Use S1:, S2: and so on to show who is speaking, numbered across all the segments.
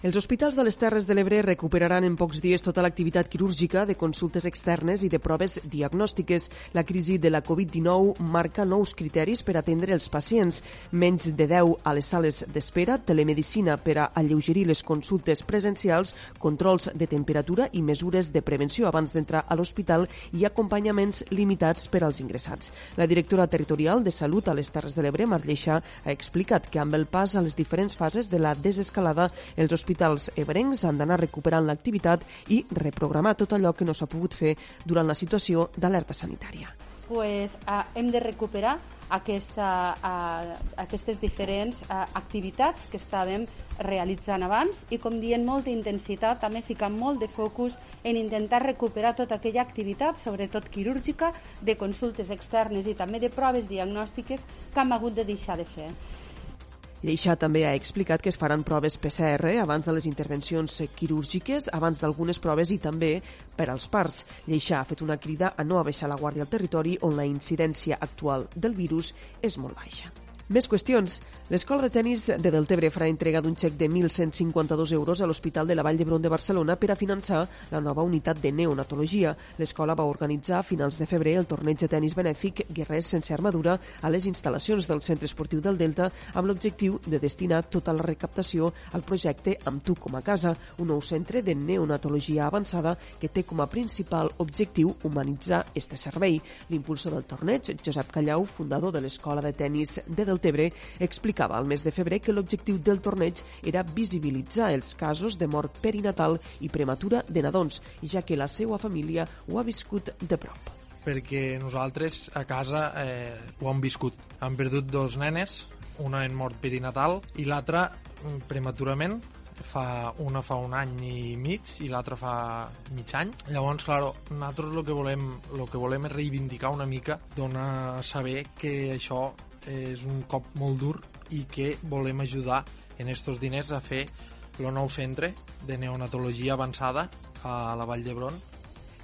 S1: Els hospitals de les Terres de l'Ebre recuperaran en pocs dies tota l'activitat quirúrgica de consultes externes i de proves diagnòstiques. La crisi de la Covid-19 marca nous criteris per atendre els pacients. Menys de 10 a les sales d'espera, telemedicina per a alleugerir les consultes presencials, controls de temperatura i mesures de prevenció abans d'entrar a l'hospital i acompanyaments limitats per als ingressats. La directora territorial de Salut a les Terres de l'Ebre, Mar Lleixà, ha explicat que amb el pas a les diferents fases de la desescalada, els hospitals hospitals ebrencs han d'anar recuperant l'activitat i reprogramar tot allò que no s'ha pogut fer durant la situació d'alerta sanitària.
S2: Pues, eh, hem de recuperar aquesta, eh, aquestes diferents eh, activitats que estàvem realitzant abans i, com dient, molta intensitat, també ficant molt de focus en intentar recuperar tota aquella activitat, sobretot quirúrgica, de consultes externes i també de proves diagnòstiques que hem hagut de deixar de fer.
S1: Lleixà també ha explicat que es faran proves PCR abans de les intervencions quirúrgiques, abans d'algunes proves i també per als parts. Lleixà ha fet una crida a no abaixar la guàrdia al territori on la incidència actual del virus és molt baixa. Més qüestions. L'Escola de Tenis de Deltebre farà entrega d'un xec de 1.152 euros a l'Hospital de la Vall d'Hebron de Barcelona per a finançar la nova unitat de neonatologia. L'escola va organitzar a finals de febrer el torneig de tenis benèfic Guerrers sense armadura a les instal·lacions del Centre Esportiu del Delta amb l'objectiu de destinar tota la recaptació al projecte Amb tu com a casa, un nou centre de neonatologia avançada que té com a principal objectiu humanitzar este servei. L'impulsor del torneig, Josep Callau, fundador de l'Escola de Tenis de Deltebre, Deltebre explicava al mes de febrer que l'objectiu del torneig era visibilitzar els casos de mort perinatal i prematura de nadons, ja que la seva família ho ha viscut de prop
S3: perquè nosaltres a casa eh, ho hem viscut. Hem perdut dos nenes, una en mort perinatal i l'altra mm, prematurament, fa, una fa un any i mig i l'altra fa mig any. Llavors, claro, nosaltres el que volem, el que volem és reivindicar una mica, donar a saber que això és un cop molt dur i que volem ajudar en estos diners a fer el nou centre de neonatologia avançada a la Vall d'Hebron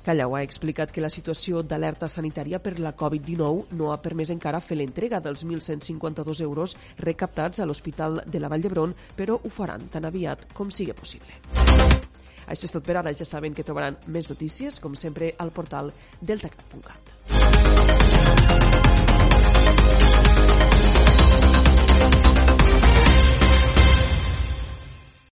S1: Callau ha explicat que la situació d'alerta sanitària per la Covid-19 no ha permès encara fer l'entrega dels 1.152 euros recaptats a l'Hospital de la Vall d'Hebron, però ho faran tan aviat com sigui possible. Això és tot per ara. Ja saben que trobaran més notícies, com sempre, al portal deltacat.cat.